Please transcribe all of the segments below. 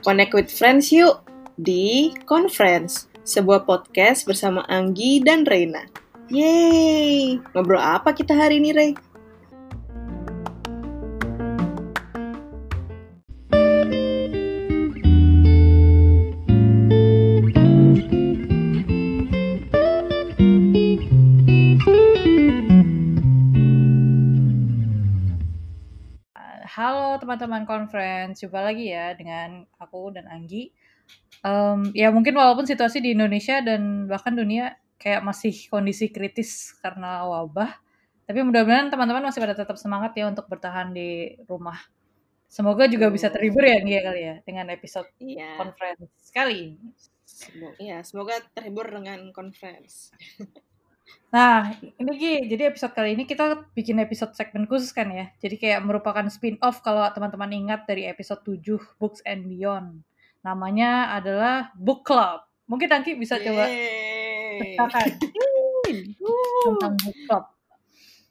Connect with Friends yuk di Conference, sebuah podcast bersama Anggi dan Reina. Yeay! Ngobrol apa kita hari ini, Rey? Teman-teman conference, jumpa lagi ya dengan aku dan Anggi. Um, ya mungkin walaupun situasi di Indonesia dan bahkan dunia kayak masih kondisi kritis karena wabah, tapi mudah-mudahan teman-teman masih pada tetap semangat ya untuk bertahan di rumah. Semoga juga bisa terhibur ya Anggi ya kali ya dengan episode Iya. conference kali ini. Semoga, ya, semoga terhibur dengan conference. Nah, ini Gi, jadi episode kali ini kita bikin episode segmen khusus kan ya. Jadi kayak merupakan spin-off kalau teman-teman ingat dari episode 7 Books and Beyond. Namanya adalah Book Club. Mungkin Angki bisa coba Yeay. ceritakan tentang Book Club.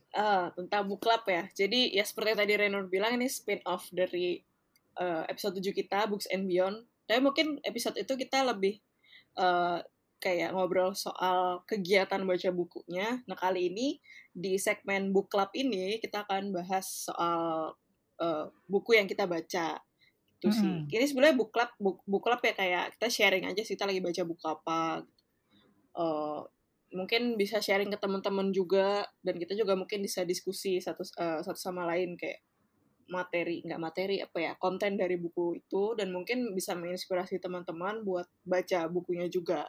Ah, tentang book club ya. Jadi ya seperti tadi Renor bilang ini spin-off dari eh, episode 7 kita Books and Beyond. Tapi mungkin episode itu kita lebih eh, kayak ngobrol soal kegiatan baca bukunya. Nah, kali ini di segmen book club ini kita akan bahas soal eh, buku yang kita baca. Itu sih. Mm-mm. Ini sebenarnya book club book, book club ya kayak kita sharing aja sih kita lagi baca buku apa. Eh, mungkin bisa sharing ke teman-teman juga dan kita juga mungkin bisa diskusi satu eh, satu sama lain kayak materi nggak materi apa ya konten dari buku itu dan mungkin bisa menginspirasi teman-teman buat baca bukunya juga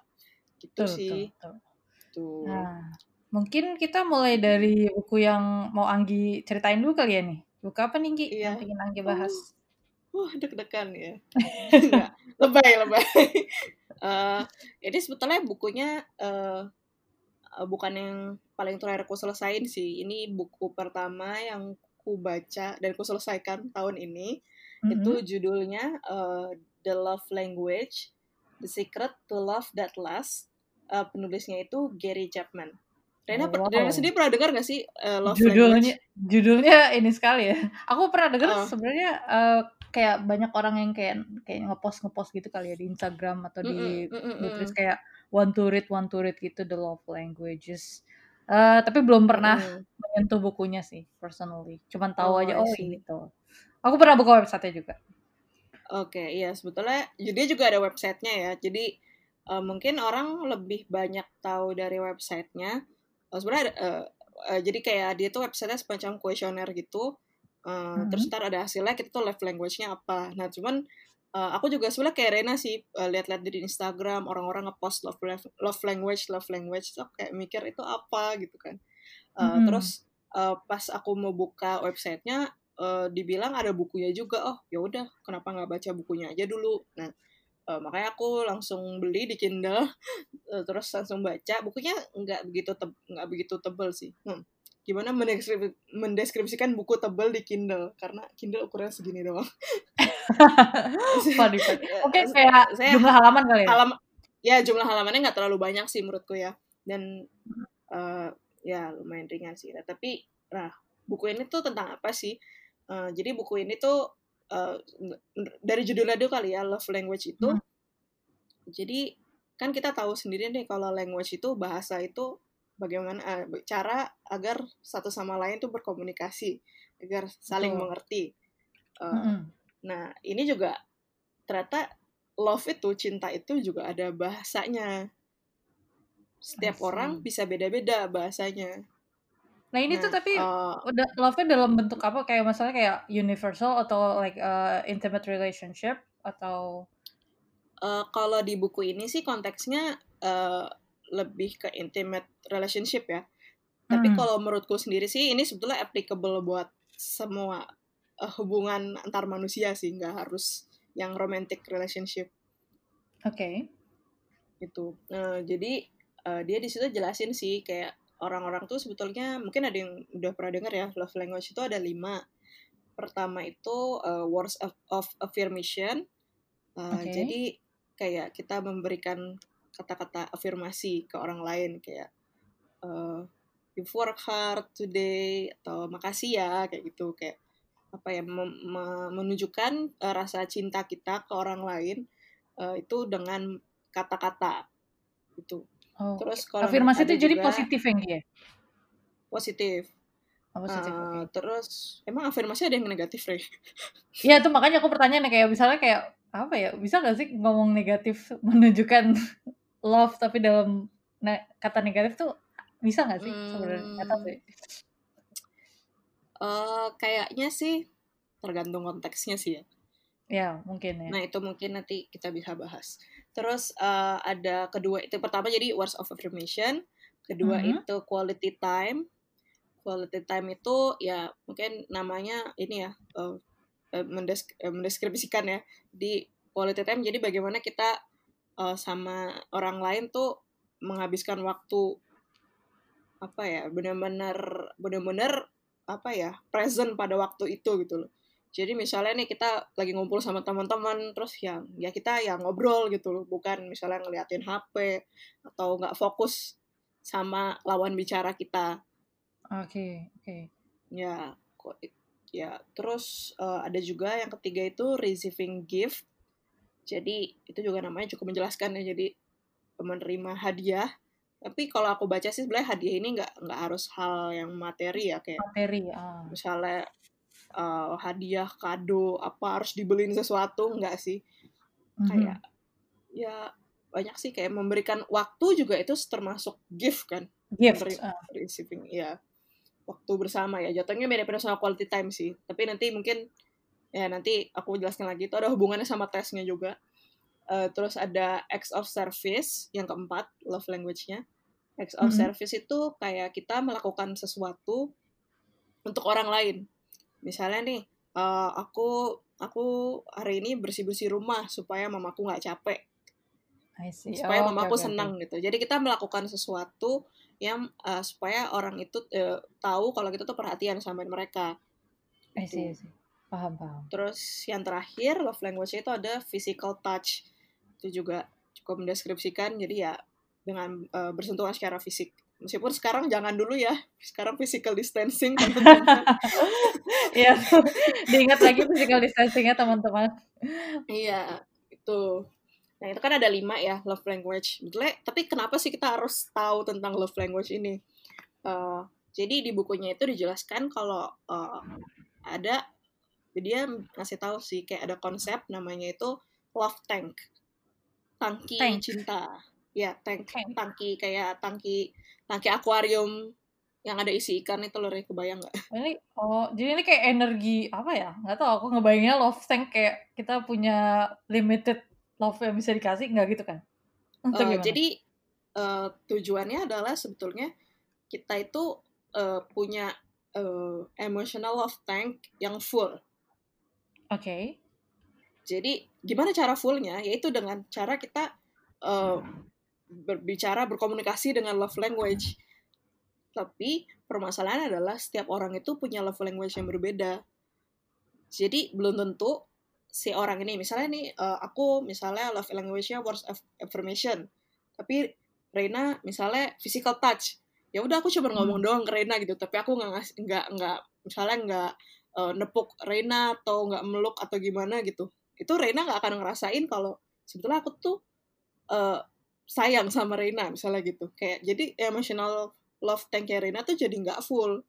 gitu Tuh, sih tuh, tuh. tuh Nah, mungkin kita mulai dari buku yang mau Anggi ceritain dulu kali ya nih. Buku apa nih Gi Iya. yang pengen Anggi bahas? wah deg-degan ya lebay lebay Eh, jadi sebetulnya bukunya eh, bukan yang paling terakhir aku selesain sih ini buku pertama yang ku baca dan ku selesaikan tahun ini itu Mhm. judulnya uh, The Love Language, The Secret to Love That Lasts. Uh, penulisnya itu Gary Chapman. Rena, per- Wow. Rena sendiri pernah dengar gak sih uh, Love judulnya Language? judulnya ini sekali ya. Aku pernah dengar Oh. sebenarnya eh, kayak banyak orang yang kayak kayak ngepost ngepost gitu kali ya di Instagram atau di mm-mm, Goodreads mm. kayak one to read one to read gitu the love languages. Eh, tapi belum pernah Mm. menyentuh bukunya sih personally. Cuman tahu Oh, aja oh tuh. Aku pernah buka website juga. Oke, iya sebetulnya dia juga ada websitenya ya. Jadi uh, mungkin orang lebih banyak tahu dari websitenya. Uh, sebenarnya uh, uh, jadi kayak dia tuh websitenya semacam kuesioner gitu. Uh, Terus Mhm. ntar ada hasilnya kita tuh love language-nya apa. Nah cuman uh, aku juga sebenarnya kayak Rena sih uh, lihat-lihat di Instagram orang-orang ngepost love love language love language so kayak mikir itu apa gitu kan. Uh, Mhm. Terus uh, pas aku mau buka websitenya eh, dibilang ada bukunya juga oh ya udah kenapa nggak baca bukunya aja dulu nah eh, makanya aku langsung beli di Kindle eh, terus langsung baca. Bukunya nggak begitu nggak begitu tebel sih. Hmm. gimana mendeskrip- mendeskripsikan buku tebel di Kindle? Karena Kindle ukurannya segini doang. Funny. Ya, Oke, saya- kayak saya jumlah halaman kali ya. halam ya jumlah halamannya nggak terlalu banyak sih menurutku ya. Dan eh, ya lumayan ringan sih. Nah, tapi nah buku ini tuh tentang apa sih? Eh, jadi buku ini tuh eh, dari judulnya dulu kali ya love language itu Hmm. jadi kan kita tahu sendiri nih kalau language itu bahasa itu bagaimana eh, cara agar satu sama lain tuh berkomunikasi agar saling Betul. mengerti Eh, Mm-mm. Nah, ini juga ternyata love itu, cinta itu juga ada bahasanya. Setiap orang bisa beda-beda bahasanya. Nah ini Nah, tuh tapi eh, udah love-nya dalam bentuk apa? Kayak misalnya kayak universal atau like uh, intimate relationship atau eh, kalau di buku ini sih konteksnya eh, lebih ke intimate relationship ya. Tapi Hmm. kalau menurutku sendiri sih ini sebetulnya applicable buat semua eh, hubungan antar manusia sih, nggak harus yang romantic relationship. Oke. gitu. Nah, jadi eh, dia di situ jelasin sih kayak orang-orang tuh sebetulnya mungkin ada yang udah pernah dengar ya love language itu ada lima. Pertama itu eh, words of, of affirmation. Eh, Oke. Jadi kayak kita memberikan kata-kata afirmasi ke orang lain kayak eh, you've worked hard today atau makasih ya kayak gitu kayak apa ya mem- me- menunjukkan uh, rasa cinta kita ke orang lain uh, itu dengan kata-kata itu Oh, terus kalau Afirmasi itu jadi juga positif yang dia? positif Oh, positif. Uh, terus emang afirmasi ada yang negatif Rey? Iya, itu makanya aku pertanyaan kayak misalnya kayak apa ya? Bisa nggak sih ngomong negatif menunjukkan love tapi dalam ne- kata negatif tuh bisa nggak sih sebenarnya? Nggak tahu Hmm, sih. uh, kayaknya sih tergantung konteksnya sih ya. Ya, mungkin ya. Nah itu mungkin nanti kita bisa bahas. Terus uh, ada kedua itu pertama jadi words of affirmation, kedua Mhm. itu quality time. Quality time itu ya mungkin namanya ini ya uh, eh, mendesk- eh, mendeskripsikan ya di quality time. Jadi bagaimana kita uh, sama orang lain tuh menghabiskan waktu apa ya benar-benar benar-benar apa ya present pada waktu itu gitu loh. Jadi misalnya nih kita lagi ngumpul sama teman-teman terus yang ya kita ya ngobrol gitu loh, bukan misalnya ngeliatin HP atau nggak fokus sama lawan bicara kita. Oke, oke. Ya, kok ya terus eh, ada juga yang ketiga itu receiving gift. Jadi itu juga namanya cukup menjelaskan ya. Jadi menerima hadiah. Tapi kalau aku baca sih sebenarnya hadiah ini nggak nggak harus hal yang materi ya kayak Materi. Ah. misalnya eh, hadiah kado apa harus dibeliin sesuatu nggak sih Mhm. kayak ya banyak sih kayak memberikan waktu juga itu termasuk gift kan Gift. Ah. receiving ya waktu bersama ya jatuhnya beda-beda sama quality time sih tapi nanti mungkin ya nanti aku jelaskan lagi itu ada hubungannya sama tesnya juga Eh, terus ada acts of service yang keempat love language-nya acts of Mhm. service itu kayak kita melakukan sesuatu untuk orang lain misalnya nih eh, aku aku hari ini bersih bersih rumah supaya mamaku nggak capek I see. supaya Oh, mamaku oke. senang gitu jadi kita melakukan sesuatu yang eh, supaya orang itu eh, tahu kalau kita tuh perhatian sama mereka I see, I gitu see. Paham, paham. terus yang terakhir love language itu ada physical touch itu juga cukup mendeskripsikan jadi ya dengan eh, bersentuhan secara fisik meskipun sekarang jangan dulu ya sekarang physical distancing teman-teman Iya, diingat lagi physical distancing-nya teman-teman. Iya, itu. Nah, itu kan ada lima ya, love language. Betulnya, tapi kenapa sih kita harus tahu tentang love language ini? Eh, jadi di bukunya itu dijelaskan kalau eh, ada, dia ngasih tahu sih, kayak ada konsep namanya itu love tank. Tangki Tank. cinta. Ya, tank. Tank. Tangki, kayak tangki tangki akuarium yang ada isi ikan itu loh, kebayang nggak? Ini oh, jadi ini kayak energi apa ya? Nggak tahu aku ngebayanginnya love tank kayak kita punya limited love yang bisa dikasih nggak gitu kan? Gimana? jadi eh, tujuannya adalah sebetulnya kita itu eh, punya eh, emotional love tank yang full. Oke. Jadi gimana cara fullnya? Yaitu dengan cara kita eh, berbicara berkomunikasi dengan love language. Tapi permasalahan adalah setiap orang itu punya love language yang berbeda. Jadi belum tentu si orang ini misalnya nih eh, aku misalnya love language-nya words of affirmation. Tapi Reina misalnya physical touch. Ya udah aku cuma ngomong doang ke Reina gitu, tapi aku nggak nggak nggak misalnya nggak eh, nepuk Reina atau nggak meluk atau gimana gitu. Itu Reina nggak akan ngerasain kalau sebetulnya aku tuh eh, sayang sama Reina misalnya gitu. Kayak jadi emotional love tank Reina tuh jadi nggak full.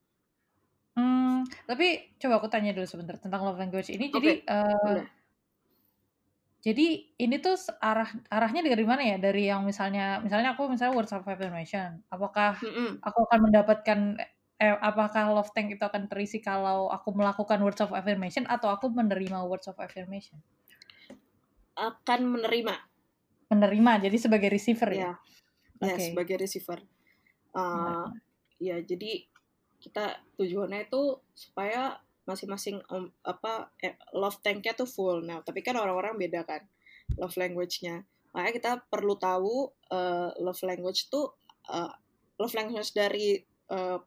Hmm, tapi coba aku tanya dulu sebentar tentang love language ini. Oke, Jadi boleh. jadi ini tuh arah arahnya dari mana ya? Dari yang misalnya misalnya aku misalnya words of affirmation. Apakah Mm-mm. aku akan mendapatkan eh, apakah love tank itu akan terisi kalau aku melakukan words of affirmation atau aku menerima words of affirmation? Akan menerima Menerima, jadi sebagai receiver ya. ya, ya Oke. sebagai receiver. Uh, Menerima. ya jadi kita tujuannya itu supaya masing-masing um, apa eh, love tanknya tuh full. Nah tapi kan orang-orang beda kan love language-nya. Makanya kita perlu tahu uh, love language tuh uh, love language dari uh,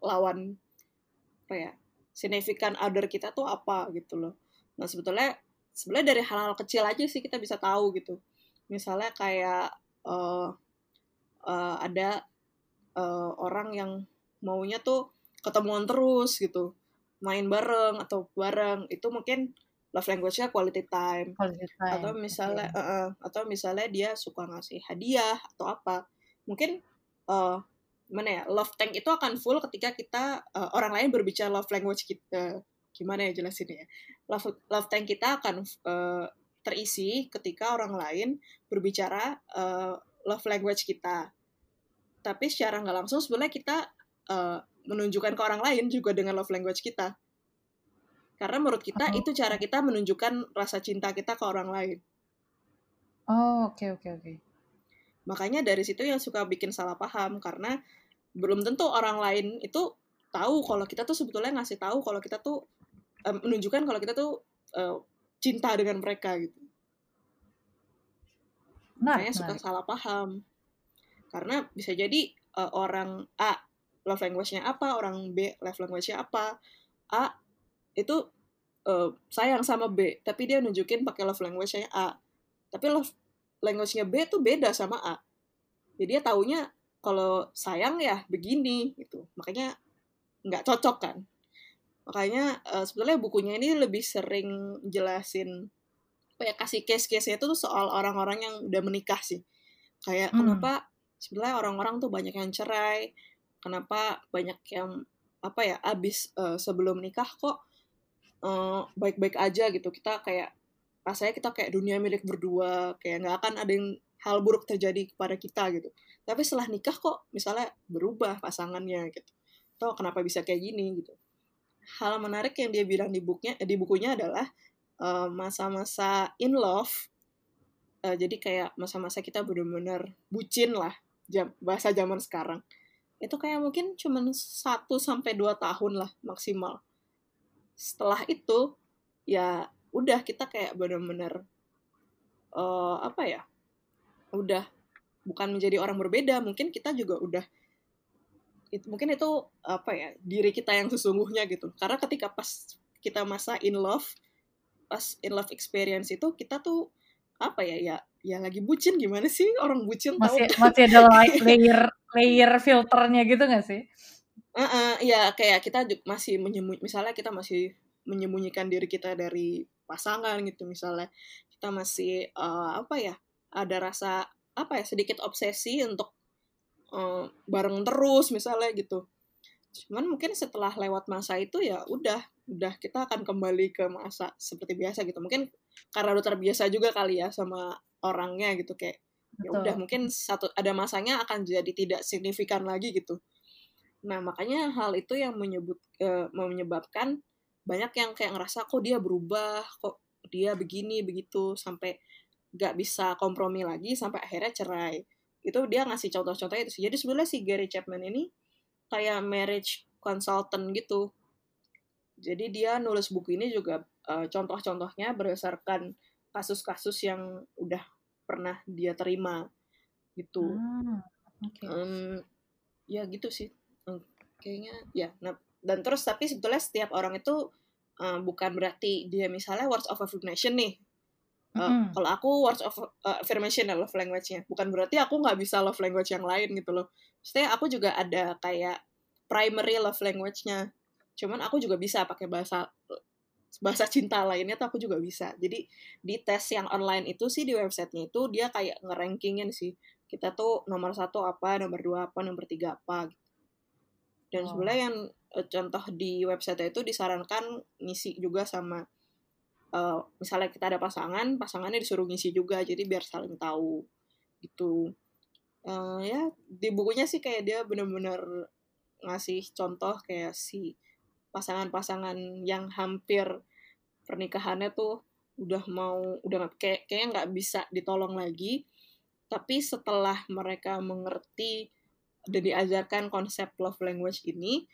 lawan apa ya significant other kita tuh apa gitu loh. Nah sebetulnya sebenarnya dari hal-hal kecil aja sih kita bisa tahu gitu. Misalnya kayak uh, uh, ada uh, orang yang maunya tuh ketemuan terus gitu main bareng atau bareng itu mungkin love language-nya quality time. Quality time. Atau misalnya okay. uh, uh, atau misalnya dia suka ngasih hadiah atau apa. Mungkin uh, mana ya? Love tank itu akan full ketika kita uh, orang lain berbicara love language kita. Gimana ya jelasin ya? Love love tank kita akan uh, terisi ketika orang lain berbicara uh, love language kita. Tapi secara nggak langsung sebenarnya kita uh, menunjukkan ke orang lain juga dengan love language kita. Karena menurut kita oh. itu cara kita menunjukkan rasa cinta kita ke orang lain. Oh, oke okay, oke okay, oke. Okay. Makanya dari situ yang suka bikin salah paham karena belum tentu orang lain itu tahu kalau kita tuh sebetulnya ngasih tahu kalau kita tuh um, menunjukkan kalau kita tuh uh, cinta dengan mereka gitu. Nah, Makanya suka salah paham. Karena bisa jadi uh, orang A love language-nya apa, orang B love language-nya apa. A itu uh, sayang sama B, tapi dia nunjukin pakai love language-nya A. Tapi love language-nya B tuh beda sama A. Jadi dia taunya kalau sayang ya begini gitu. Makanya nggak cocok kan. Makanya uh, sebenarnya bukunya ini lebih sering jelasin apa ya kasih case-case-nya itu tuh soal orang-orang yang udah menikah sih. Kayak hmm. kenapa sebenarnya orang-orang tuh banyak yang cerai, kenapa banyak yang apa ya abis uh, sebelum nikah kok eh, baik-baik aja gitu kita kayak rasanya kita kayak dunia milik berdua kayak nggak akan ada yang hal buruk terjadi kepada kita gitu tapi setelah nikah kok misalnya berubah pasangannya gitu atau kenapa bisa kayak gini gitu hal menarik yang dia bilang di bukunya di bukunya adalah eh, masa-masa in love uh, jadi kayak masa-masa kita benar-benar bucin lah jam bahasa zaman sekarang. Itu kayak mungkin cuma satu sampai dua tahun lah maksimal. Setelah itu ya udah kita kayak bener-bener uh, apa ya udah bukan menjadi orang berbeda mungkin kita juga udah itu mungkin itu apa ya diri kita yang sesungguhnya gitu. Karena ketika pas kita masa in love pas in love experience itu kita tuh apa ya ya ya lagi bucin. Gimana sih orang bucin masih tahu masih ada layer layer filternya gitu gak sih? Uh, uh, ya kayak kita masih menyembunyi misalnya kita masih menyembunyikan diri kita dari pasangan gitu misalnya. Kita masih uh, apa ya ada rasa apa ya sedikit obsesi untuk uh, bareng terus misalnya gitu. Cuman mungkin setelah lewat masa itu ya udah udah kita akan kembali ke masa seperti biasa gitu. Mungkin karena udah terbiasa juga kali ya sama orangnya gitu kayak ya udah mungkin satu ada masanya akan jadi tidak signifikan lagi gitu. Nah, makanya hal itu yang menyebut uh, menyebabkan banyak yang kayak ngerasa kok dia berubah, kok dia begini begitu? Sampai gak bisa kompromi lagi sampai akhirnya cerai. Itu dia ngasih contoh-contoh itu sih. Jadi sebenarnya si Gary Chapman ini kayak marriage consultant gitu. Jadi dia nulis buku ini juga uh, contoh-contohnya berdasarkan kasus-kasus yang udah pernah dia terima gitu. Hmm, okay. um, ya gitu sih kayaknya ya nah dan terus tapi sebetulnya setiap orang itu uh, bukan berarti dia misalnya words of affirmation nih uh, mm kalau aku words of uh, affirmation love language-nya. Bukan berarti aku nggak bisa love language yang lain gitu loh. Maksudnya aku juga ada kayak primary love language-nya. Cuman aku juga bisa pakai bahasa bahasa cinta lainnya tuh aku juga bisa. Jadi di tes yang online itu sih di websitenya itu dia kayak ngerankingin sih. Kita tuh nomor satu apa nomor dua apa nomor tiga apa gitu. Dan oh. sebenarnya yang uh, contoh di website itu disarankan ngisi juga sama uh, misalnya kita ada pasangan pasangannya disuruh ngisi juga jadi biar saling tahu gitu. Uh, ya di bukunya sih kayak dia bener-bener ngasih contoh kayak si pasangan-pasangan yang hampir pernikahannya tuh udah mau udah kayak kayaknya nggak bisa ditolong lagi. Tapi setelah mereka mengerti dan diajarkan konsep love language ini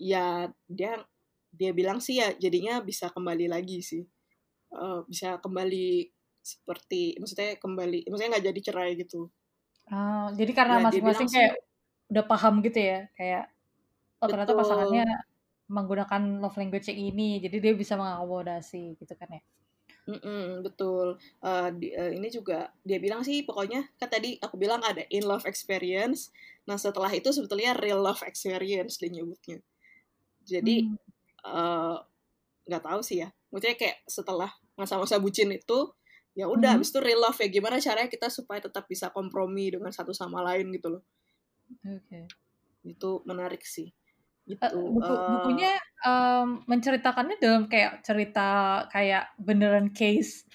ya dia dia bilang sih ya jadinya bisa kembali lagi sih uh, bisa kembali seperti maksudnya kembali maksudnya nggak jadi cerai gitu oh, jadi karena ya, masing-masing kayak udah paham gitu ya kayak oh ternyata pasangannya menggunakan love language yang ini jadi dia bisa mengakomodasi gitu kan ya Mm-mm, betul. Uh, di, uh, ini juga dia bilang sih pokoknya kan tadi aku bilang ada in love experience. Nah setelah itu sebetulnya real love experience dia nyebutnya. Jadi hmm. eh, nggak uh, tahu sih ya maksudnya kayak setelah masa-masa bucin itu ya udah mm -hmm. itu real love ya gimana caranya kita supaya tetap bisa kompromi dengan satu sama lain gitu loh oke okay. itu menarik sih gitu uh, buku, uh, bukunya um, menceritakannya dalam kayak cerita kayak beneran case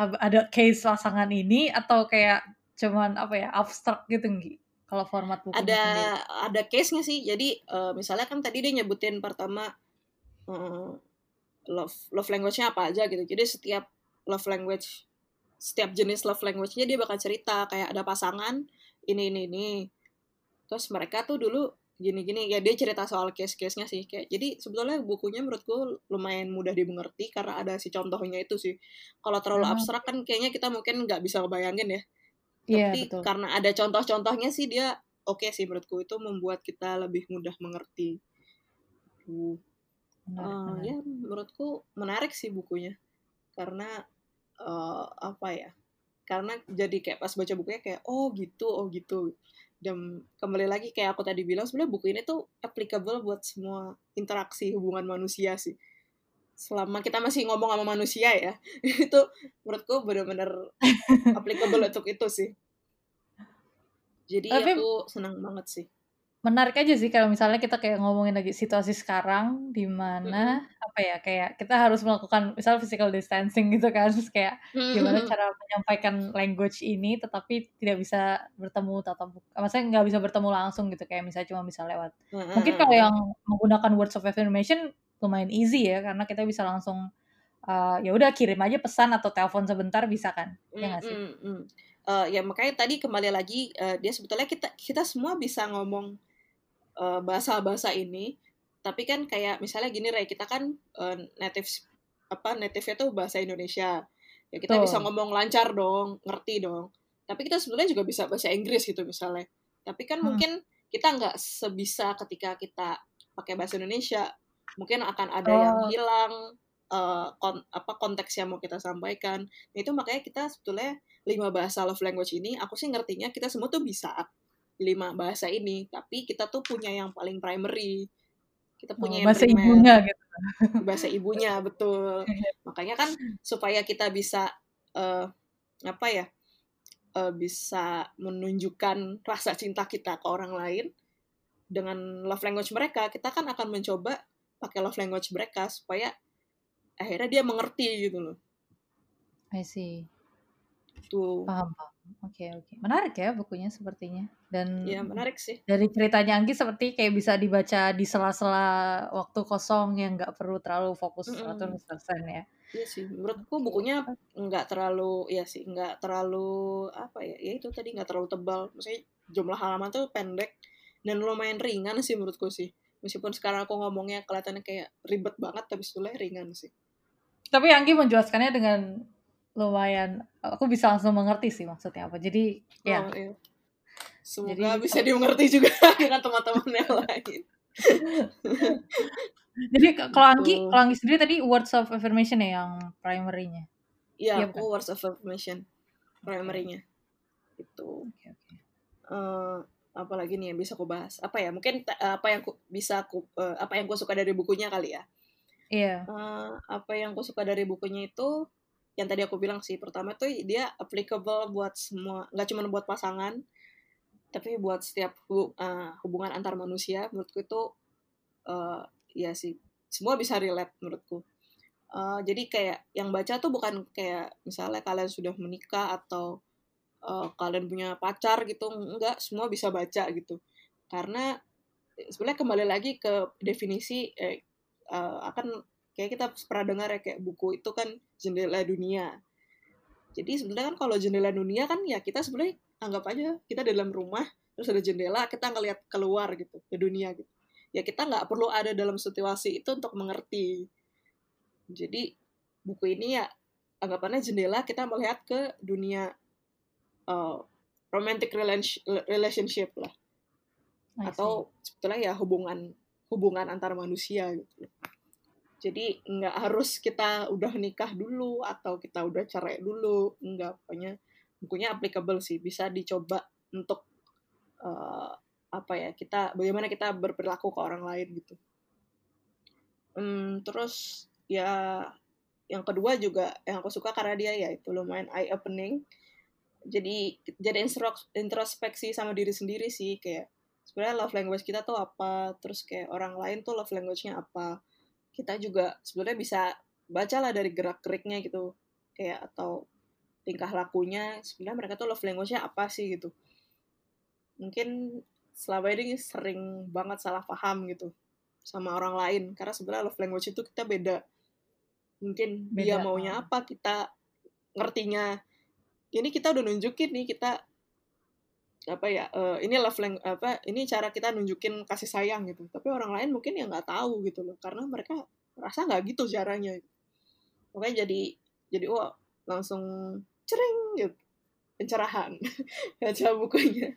ada case pasangan ini atau kayak cuman apa ya abstrak gitu nggih kalau format buku ada sendiri. ada case nya sih jadi uh, misalnya kan tadi dia nyebutin pertama uh, love love language-nya apa aja gitu. Jadi setiap love language setiap jenis love language-nya dia bakal cerita kayak ada pasangan ini ini ini. Terus mereka tuh dulu gini-gini ya dia cerita soal case-case-nya sih. Kayak jadi sebetulnya bukunya menurutku lumayan mudah dimengerti karena ada si contohnya itu sih. Kalau terlalu hmm. abstrak kan kayaknya kita mungkin nggak bisa bayangin ya. Yeah, tapi betul. karena ada contoh-contohnya sih dia oke okay sih menurutku. Itu membuat kita lebih mudah mengerti. Uh, uh, ya menurutku menarik sih bukunya. Karena uh, apa ya karena jadi kayak pas baca bukunya kayak oh gitu oh gitu. Dan kembali lagi kayak aku tadi bilang sebenarnya buku ini tuh applicable buat semua interaksi hubungan manusia sih. Selama kita masih ngomong sama manusia ya itu menurutku benar-benar applicable untuk itu sih. Jadi Tapi, aku senang banget sih menarik aja sih kalau misalnya kita kayak ngomongin lagi situasi sekarang di mana mm-hmm. apa ya kayak kita harus melakukan misal physical distancing gitu kan terus kayak mm-hmm. gimana cara menyampaikan language ini tetapi tidak bisa bertemu tatap muka maksudnya nggak bisa bertemu langsung gitu kayak misalnya cuma bisa lewat mm-hmm. mungkin kalau yang menggunakan words of affirmation lumayan easy ya karena kita bisa langsung uh, ya udah kirim aja pesan atau telepon sebentar bisa kan mm-hmm. ya nggak sih uh, ya makanya tadi kembali lagi uh, dia sebetulnya kita kita semua bisa ngomong bahasa-bahasa uh, ini tapi kan kayak misalnya gini Ray kita kan uh, native apa native-nya tuh bahasa Indonesia ya kita oh. bisa ngomong lancar dong ngerti dong tapi kita sebenarnya juga bisa bahasa Inggris gitu misalnya tapi kan hmm. mungkin kita nggak sebisa ketika kita pakai bahasa Indonesia mungkin akan ada oh. yang hilang uh, kon apa konteks yang mau kita sampaikan nah, itu makanya kita sebetulnya lima bahasa love language ini aku sih ngertinya kita semua tuh bisa lima bahasa ini tapi kita tuh punya yang paling primary. Kita punya oh, bahasa primer. ibunya gitu. Bahasa ibunya betul. Makanya kan supaya kita bisa uh, apa ya uh, bisa menunjukkan rasa cinta kita ke orang lain dengan love language mereka kita kan akan mencoba pakai love language mereka supaya akhirnya dia mengerti gitu loh. I see. Tuh. Paham paham oke okay, oke okay. menarik ya bukunya sepertinya dan ya menarik sih dari ceritanya Anggi seperti kayak bisa dibaca di sela-sela waktu kosong yang nggak perlu terlalu fokus mm -hmm. 100% ya Iya sih, menurutku bukunya nggak terlalu, ya sih, nggak terlalu apa ya, ya itu tadi nggak terlalu tebal. Maksudnya jumlah halaman tuh pendek dan lumayan ringan sih menurutku sih. Meskipun sekarang aku ngomongnya kelihatannya kayak ribet banget, tapi sebetulnya ringan sih. Tapi Anggi menjelaskannya dengan lumayan, aku bisa langsung mengerti sih maksudnya apa. Jadi ya, oh, iya. Semoga Jadi, bisa dimengerti juga dengan teman-teman yang lain. Jadi kalau Anggi, kalau Anggi sendiri tadi words of affirmation ya yang primary-nya. Iya, aku kan? words of affirmation primary-nya. Itu. Okay, okay. Uh, apalagi nih yang bisa aku bahas? Apa ya? Mungkin apa yang aku bisa aku uh, apa yang aku suka dari bukunya kali ya? Iya. Yeah. Uh, apa yang aku suka dari bukunya itu yang tadi aku bilang sih pertama tuh dia applicable buat semua nggak cuma buat pasangan tapi buat setiap uh, hubungan antar manusia menurutku itu uh, ya sih semua bisa relate menurutku. Uh, jadi kayak yang baca tuh bukan kayak misalnya kalian sudah menikah atau uh, kalian punya pacar gitu enggak semua bisa baca gitu. Karena sebenarnya kembali lagi ke definisi eh, uh, akan kayak kita pernah dengar ya kayak buku itu kan jendela dunia. Jadi sebenarnya kan kalau jendela dunia kan ya kita sebenarnya anggap aja kita dalam rumah terus ada jendela kita ngelihat keluar gitu ke dunia gitu. Ya kita nggak perlu ada dalam situasi itu untuk mengerti. Jadi buku ini ya anggapannya jendela kita melihat ke dunia uh, romantic relationship lah. Atau sebetulnya ya hubungan hubungan antar manusia gitu jadi nggak harus kita udah nikah dulu atau kita udah cerai dulu nggak pokoknya bukunya applicable sih bisa dicoba untuk uh, apa ya kita bagaimana kita berperilaku ke orang lain gitu Hmm, terus ya yang kedua juga yang aku suka karena dia ya itu lumayan eye opening. Jadi jadi introspeksi sama diri sendiri sih kayak sebenarnya love language kita tuh apa, terus kayak orang lain tuh love language-nya apa. Kita juga sebenarnya bisa bacalah dari gerak-geriknya gitu. Kayak atau tingkah lakunya sebenarnya mereka tuh love language-nya apa sih gitu. Mungkin selama ini sering banget salah paham gitu sama orang lain karena sebenarnya love language itu kita beda mungkin beda. dia maunya apa kita ngertinya ini kita udah nunjukin nih kita apa ya uh, ini love language apa ini cara kita nunjukin kasih sayang gitu. Tapi orang lain mungkin ya nggak tahu gitu loh karena mereka rasa nggak gitu caranya. Oke jadi jadi oh langsung cering gitu pencerahan baca bukunya.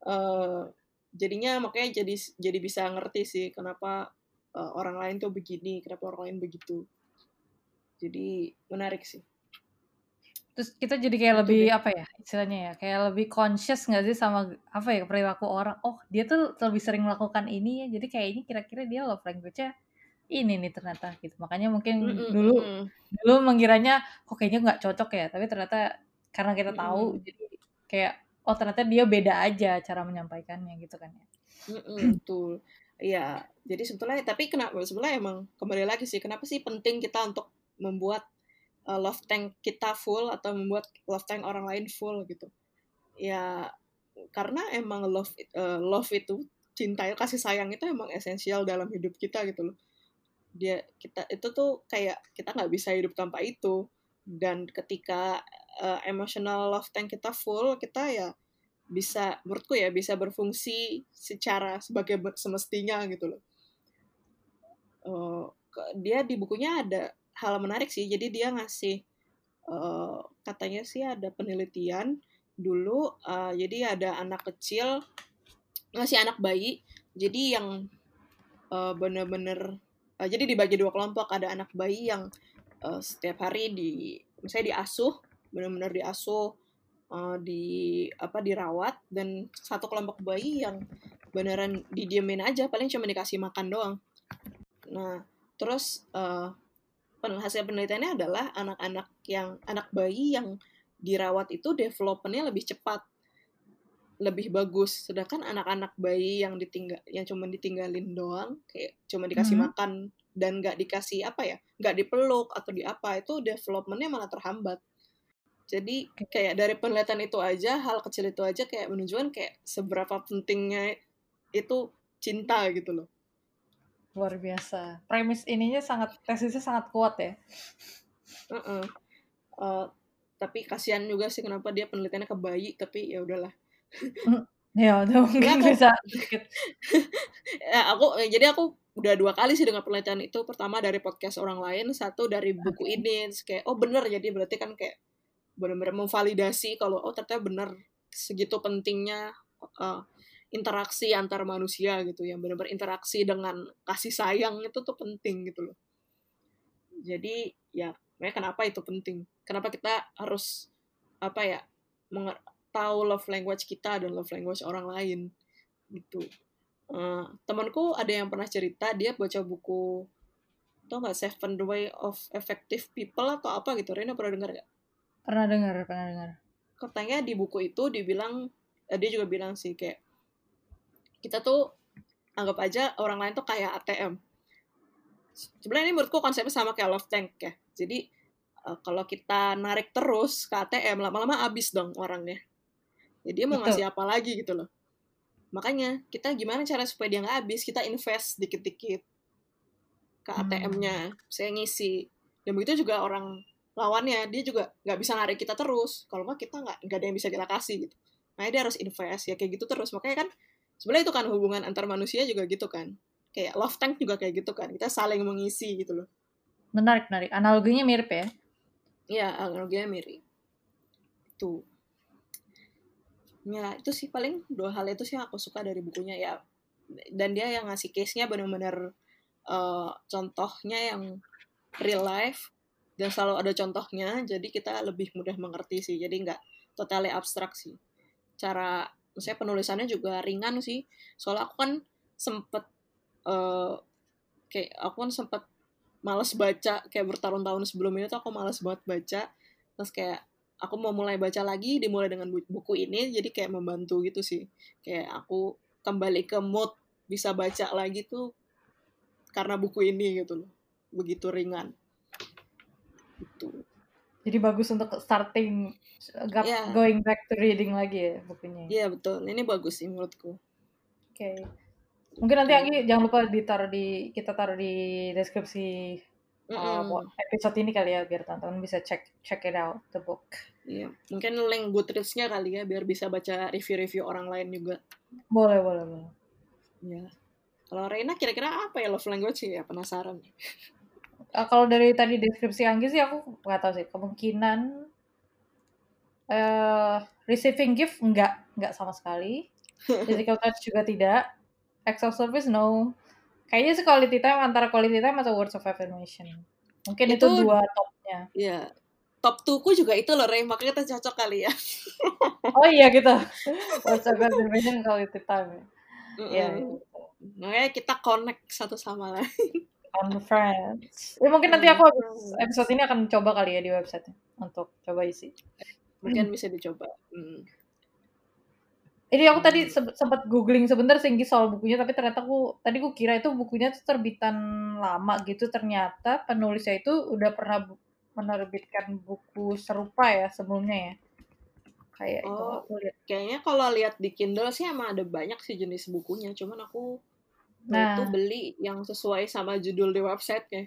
Uh, jadinya makanya jadi jadi bisa ngerti sih kenapa uh, orang lain tuh begini kenapa orang lain begitu. Jadi menarik sih terus kita jadi kayak Itu lebih deh. apa ya istilahnya ya kayak lebih conscious nggak sih sama apa ya perilaku orang oh dia tuh lebih sering melakukan ini ya jadi kayak ini kira-kira dia love language-nya ini nih ternyata gitu makanya mungkin mm -mm, dulu mm. dulu mengiranya kok kayaknya nggak cocok ya tapi ternyata karena kita tahu mm. jadi kayak oh ternyata dia beda aja cara menyampaikannya gitu kan ya mm betul iya jadi sebetulnya tapi kenapa sebenarnya emang kembali lagi sih kenapa sih penting kita untuk membuat uh, love tank kita full atau membuat love tank orang lain full gitu. Ya karena emang love uh, love itu cinta kasih sayang itu emang esensial dalam hidup kita gitu loh. Dia kita itu tuh kayak kita nggak bisa hidup tanpa itu. Dan ketika uh, emotional love tank kita full kita ya bisa menurutku ya bisa berfungsi secara sebagai semestinya gitu loh. Uh, dia di bukunya ada hal menarik sih. Jadi dia ngasih uh, katanya sih ada penelitian dulu. Uh, jadi ada anak kecil ngasih anak bayi. Jadi yang uh, bener-bener uh, jadi dibagi dua kelompok. Ada anak bayi yang uh, setiap hari di misalnya diasuh, benar-benar diasuh uh, di apa dirawat dan satu kelompok bayi yang beneran didiemin aja paling cuma dikasih makan doang nah terus uh, hasil penelitiannya adalah anak-anak yang anak bayi yang dirawat itu developmentnya lebih cepat lebih bagus sedangkan anak-anak bayi yang ditinggal yang cuma ditinggalin doang kayak cuma dikasih mm -hmm. makan dan nggak dikasih apa ya nggak dipeluk atau di apa itu developmentnya malah terhambat jadi kayak dari penelitian itu aja, hal kecil itu aja kayak menunjukkan kayak seberapa pentingnya itu cinta gitu loh. Luar biasa. Premis ininya sangat tesisnya sangat kuat ya. Uh -uh. Uh, tapi kasihan juga sih kenapa dia penelitiannya ke bayi, tapi ya udahlah. Mm, ya udah mungkin aku, bisa ya, aku jadi aku udah dua kali sih dengan penelitian itu pertama dari podcast orang lain satu dari buku okay. ini kayak oh bener jadi berarti kan kayak benar-benar memvalidasi kalau oh ternyata benar segitu pentingnya uh, interaksi antar manusia gitu yang benar-benar interaksi dengan kasih sayang itu tuh penting gitu loh. Jadi ya kenapa itu penting? Kenapa kita harus apa ya tahu love language kita dan love language orang lain? Gitu. Uh, temanku ada yang pernah cerita dia baca buku tau nggak Seven Way of Effective People atau apa gitu? Rena pernah dengar gak? Pernah dengar, pernah dengar. Katanya di buku itu dibilang, eh, dia juga bilang sih kayak kita tuh anggap aja orang lain tuh kayak ATM. Sebenarnya ini menurutku konsepnya sama kayak love tank ya. Jadi uh, kalau kita narik terus ke ATM lama-lama habis dong orangnya. Jadi dia mau Betul. ngasih apa lagi gitu loh. Makanya kita gimana cara supaya dia nggak habis? Kita invest dikit-dikit ke ATM-nya, hmm. saya ngisi. Dan begitu juga orang lawannya dia juga nggak bisa narik kita terus kalau nggak kita nggak nggak ada yang bisa kita kasih gitu makanya dia harus invest ya kayak gitu terus makanya kan sebenarnya itu kan hubungan antar manusia juga gitu kan. Kayak love tank juga kayak gitu kan. Kita saling mengisi gitu loh. Menarik menarik. Analoginya mirip ya? Iya analoginya mirip. Tuh. Ya itu sih paling dua hal itu sih aku suka dari bukunya ya. Dan dia yang ngasih case-nya benar-benar uh, contohnya yang real life. Dan selalu ada contohnya jadi kita lebih mudah mengerti sih. Jadi nggak totally abstrak sih. Cara saya penulisannya juga ringan sih. Soalnya aku kan sempet uh, kayak aku kan sempat males baca kayak bertahun-tahun sebelum ini tuh aku males banget baca. Terus kayak aku mau mulai baca lagi dimulai dengan buku ini jadi kayak membantu gitu sih. Kayak aku kembali ke mood bisa baca lagi tuh karena buku ini gitu loh. Begitu ringan. Gitu jadi bagus untuk starting yeah. going back to reading lagi ya bukunya iya yeah, betul ini bagus sih menurutku oke okay. Mungkin nanti Anggi jangan lupa ditaruh di kita taruh di deskripsi mm -hmm. uh, episode ini kali ya biar teman-teman bisa check check it out the book. Iya, mungkin link Goodreads-nya kali ya biar bisa baca review-review orang lain juga. Boleh, boleh, boleh. Iya. Kalau Reina kira-kira apa ya love language sih ya penasaran. Uh, kalau dari tadi deskripsi Anggi sih aku nggak tahu sih kemungkinan uh, receiving gift enggak enggak sama sekali. Physical touch juga tidak. Acts of service no. Kayaknya sih quality time antara quality time atau words of affirmation. Mungkin itu, itu dua topnya. Iya. Top two ku juga itu loh Ray makanya kita cocok kali ya. Oh iya gitu. Words of affirmation quality time. Ya mm gitu. makanya kita connect satu sama lain on friends ya mungkin nanti aku episode ini akan coba kali ya di website untuk coba isi mungkin bisa dicoba hmm. Ini aku tadi sempat googling sebentar singgi soal bukunya, tapi ternyata aku tadi aku kira itu bukunya tuh terbitan lama gitu. Ternyata penulisnya itu udah pernah menerbitkan buku serupa ya sebelumnya ya. Kayak oh, itu aku lihat. Kayaknya kalau lihat di Kindle sih emang ada banyak sih jenis bukunya, cuman aku nah, itu beli yang sesuai sama judul di website ya.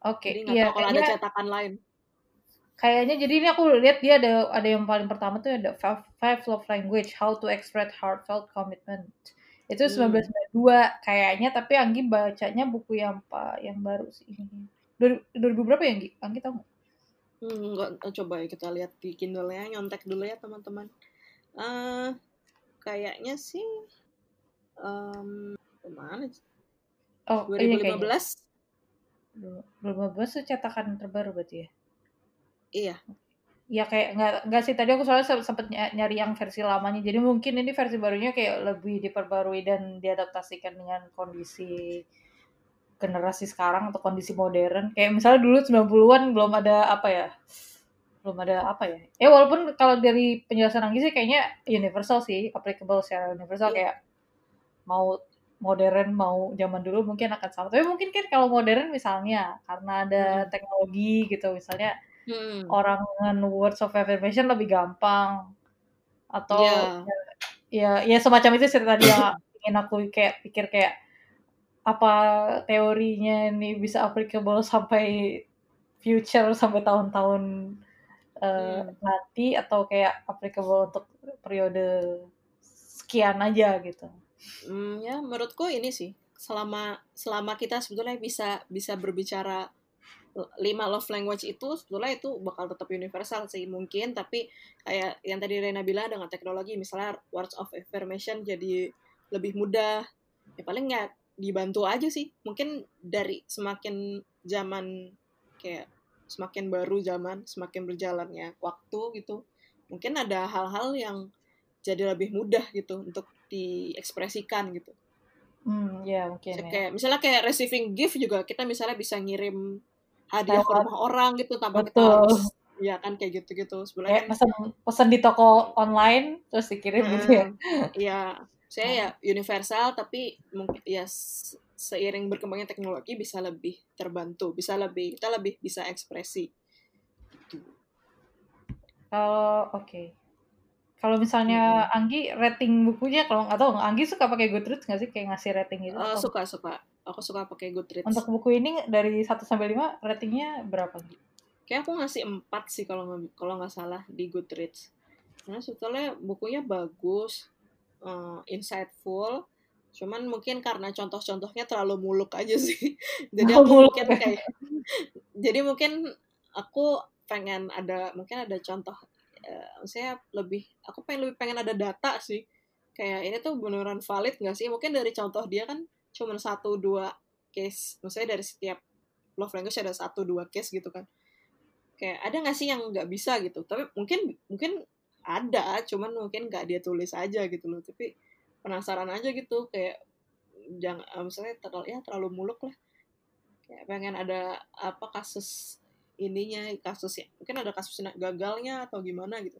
Oke, okay, Jadi iya, tahu kalau ada cetakan lain. Kayaknya jadi ini aku lihat dia ada ada yang paling pertama tuh ada five, five love language how to express heartfelt commitment. Itu hmm. 1992 kayaknya tapi Anggi bacanya buku yang apa yang baru sih ini. 2000 berapa ya Anggi? Anggi tahu hmm, enggak coba ya kita lihat di Kindle-nya nyontek dulu ya teman-teman. Uh, kayaknya sih um, ke mana oh 2015 2015 tuh cetakan terbaru berarti ya Iya. Ya kayak nggak nggak sih tadi aku soalnya sempet nyari yang versi lamanya. Jadi mungkin ini versi barunya kayak lebih diperbarui dan diadaptasikan dengan kondisi generasi sekarang atau kondisi modern. Kayak misalnya dulu 90-an belum ada apa ya? Belum ada apa ya? Eh walaupun kalau dari penjelasan Anggi sih kayaknya universal sih, applicable secara universal iya. kayak mau modern mau zaman dulu mungkin akan sama. Tapi mungkin kan kalau modern misalnya karena ada hmm. teknologi gitu misalnya hmm. orang dengan words of affirmation lebih gampang atau yeah. ya ya semacam itu sih tadi yang ingin aku kayak pikir kayak apa teorinya ini bisa applicable sampai future sampai tahun-tahun uh, hmm. nanti atau kayak applicable untuk periode sekian aja gitu. Hmm, ya menurutku ini sih selama selama kita sebetulnya bisa bisa berbicara lima love language itu sebetulnya itu bakal tetap universal sih mungkin tapi kayak yang tadi Rena bilang dengan teknologi misalnya words of affirmation jadi lebih mudah. Ya paling nggak dibantu aja sih. Mungkin dari semakin zaman kayak semakin baru zaman semakin berjalannya waktu gitu mungkin ada hal-hal yang jadi lebih mudah gitu untuk diekspresikan gitu Hmm, ya mungkin. Ya. Kayak misalnya kayak receiving gift juga kita misalnya bisa ngirim hadiah ke rumah orang gitu tanpa Betul. kita harus ya kan kayak gitu-gitu sebenarnya kan, pesan pesan di toko online terus dikirim hmm, gitu ya iya saya ya universal tapi mungkin ya seiring berkembangnya teknologi bisa lebih terbantu bisa lebih kita lebih bisa ekspresi gitu. kalau oke okay. Kalau misalnya hmm. Anggi rating bukunya kalau nggak tahu Anggi suka pakai Goodreads nggak sih kayak ngasih rating gitu uh, suka suka aku suka pakai Goodreads. Untuk buku ini dari 1 sampai 5 ratingnya berapa? Kayak aku ngasih 4 sih kalau kalau nggak salah di Goodreads. Karena sebetulnya bukunya bagus, uh, insightful, cuman mungkin karena contoh-contohnya terlalu muluk aja sih. jadi aku muluk. mungkin kayak jadi mungkin aku pengen ada mungkin ada contoh uh, saya lebih aku pengen lebih pengen ada data sih. Kayak ini tuh beneran valid nggak sih? Mungkin dari contoh dia kan cuma satu dua case. Maksudnya dari setiap love language ada satu dua case gitu kan. Kayak ada nggak sih yang nggak bisa gitu? Tapi mungkin mungkin ada cuman mungkin nggak dia tulis aja gitu loh. Tapi penasaran aja gitu kayak jangan misalnya terlalu ya terlalu muluk lah. Ya, pengen ada apa kasus ininya kasus ya mungkin ada kasus gagalnya atau gimana gitu.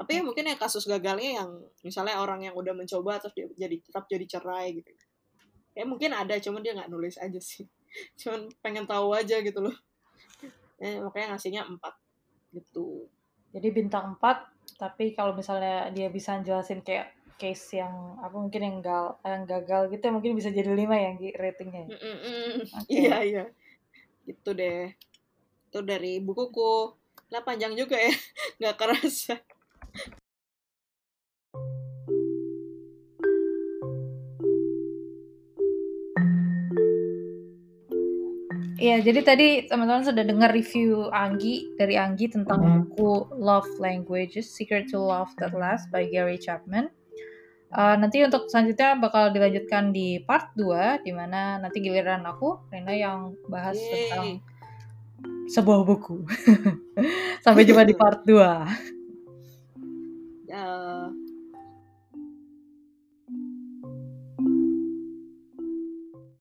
Tapi ya mungkin ya kasus gagalnya yang misalnya orang yang udah mencoba terus dia jadi tetap jadi cerai gitu. Ya mungkin ada cuman dia nggak nulis aja sih. Cuman pengen tahu aja gitu loh. Ya, makanya ngasihnya empat gitu. Jadi bintang empat tapi kalau misalnya dia bisa jelasin kayak case yang apa mungkin yang gal yang gagal gitu ya mungkin bisa jadi lima ya ratingnya mm -mm. Okay. iya iya. Itu deh itu dari bukuku lah panjang juga ya nggak kerasa Iya, jadi tadi teman-teman sudah dengar review Anggi dari Anggi tentang mm-hmm. buku Love Languages: Secret to Love That Lasts by Gary Chapman. Uh, nanti untuk selanjutnya bakal dilanjutkan di part 2 di mana nanti giliran aku Rena yang bahas Yay. tentang sebuah buku. Sampai jumpa di part 2.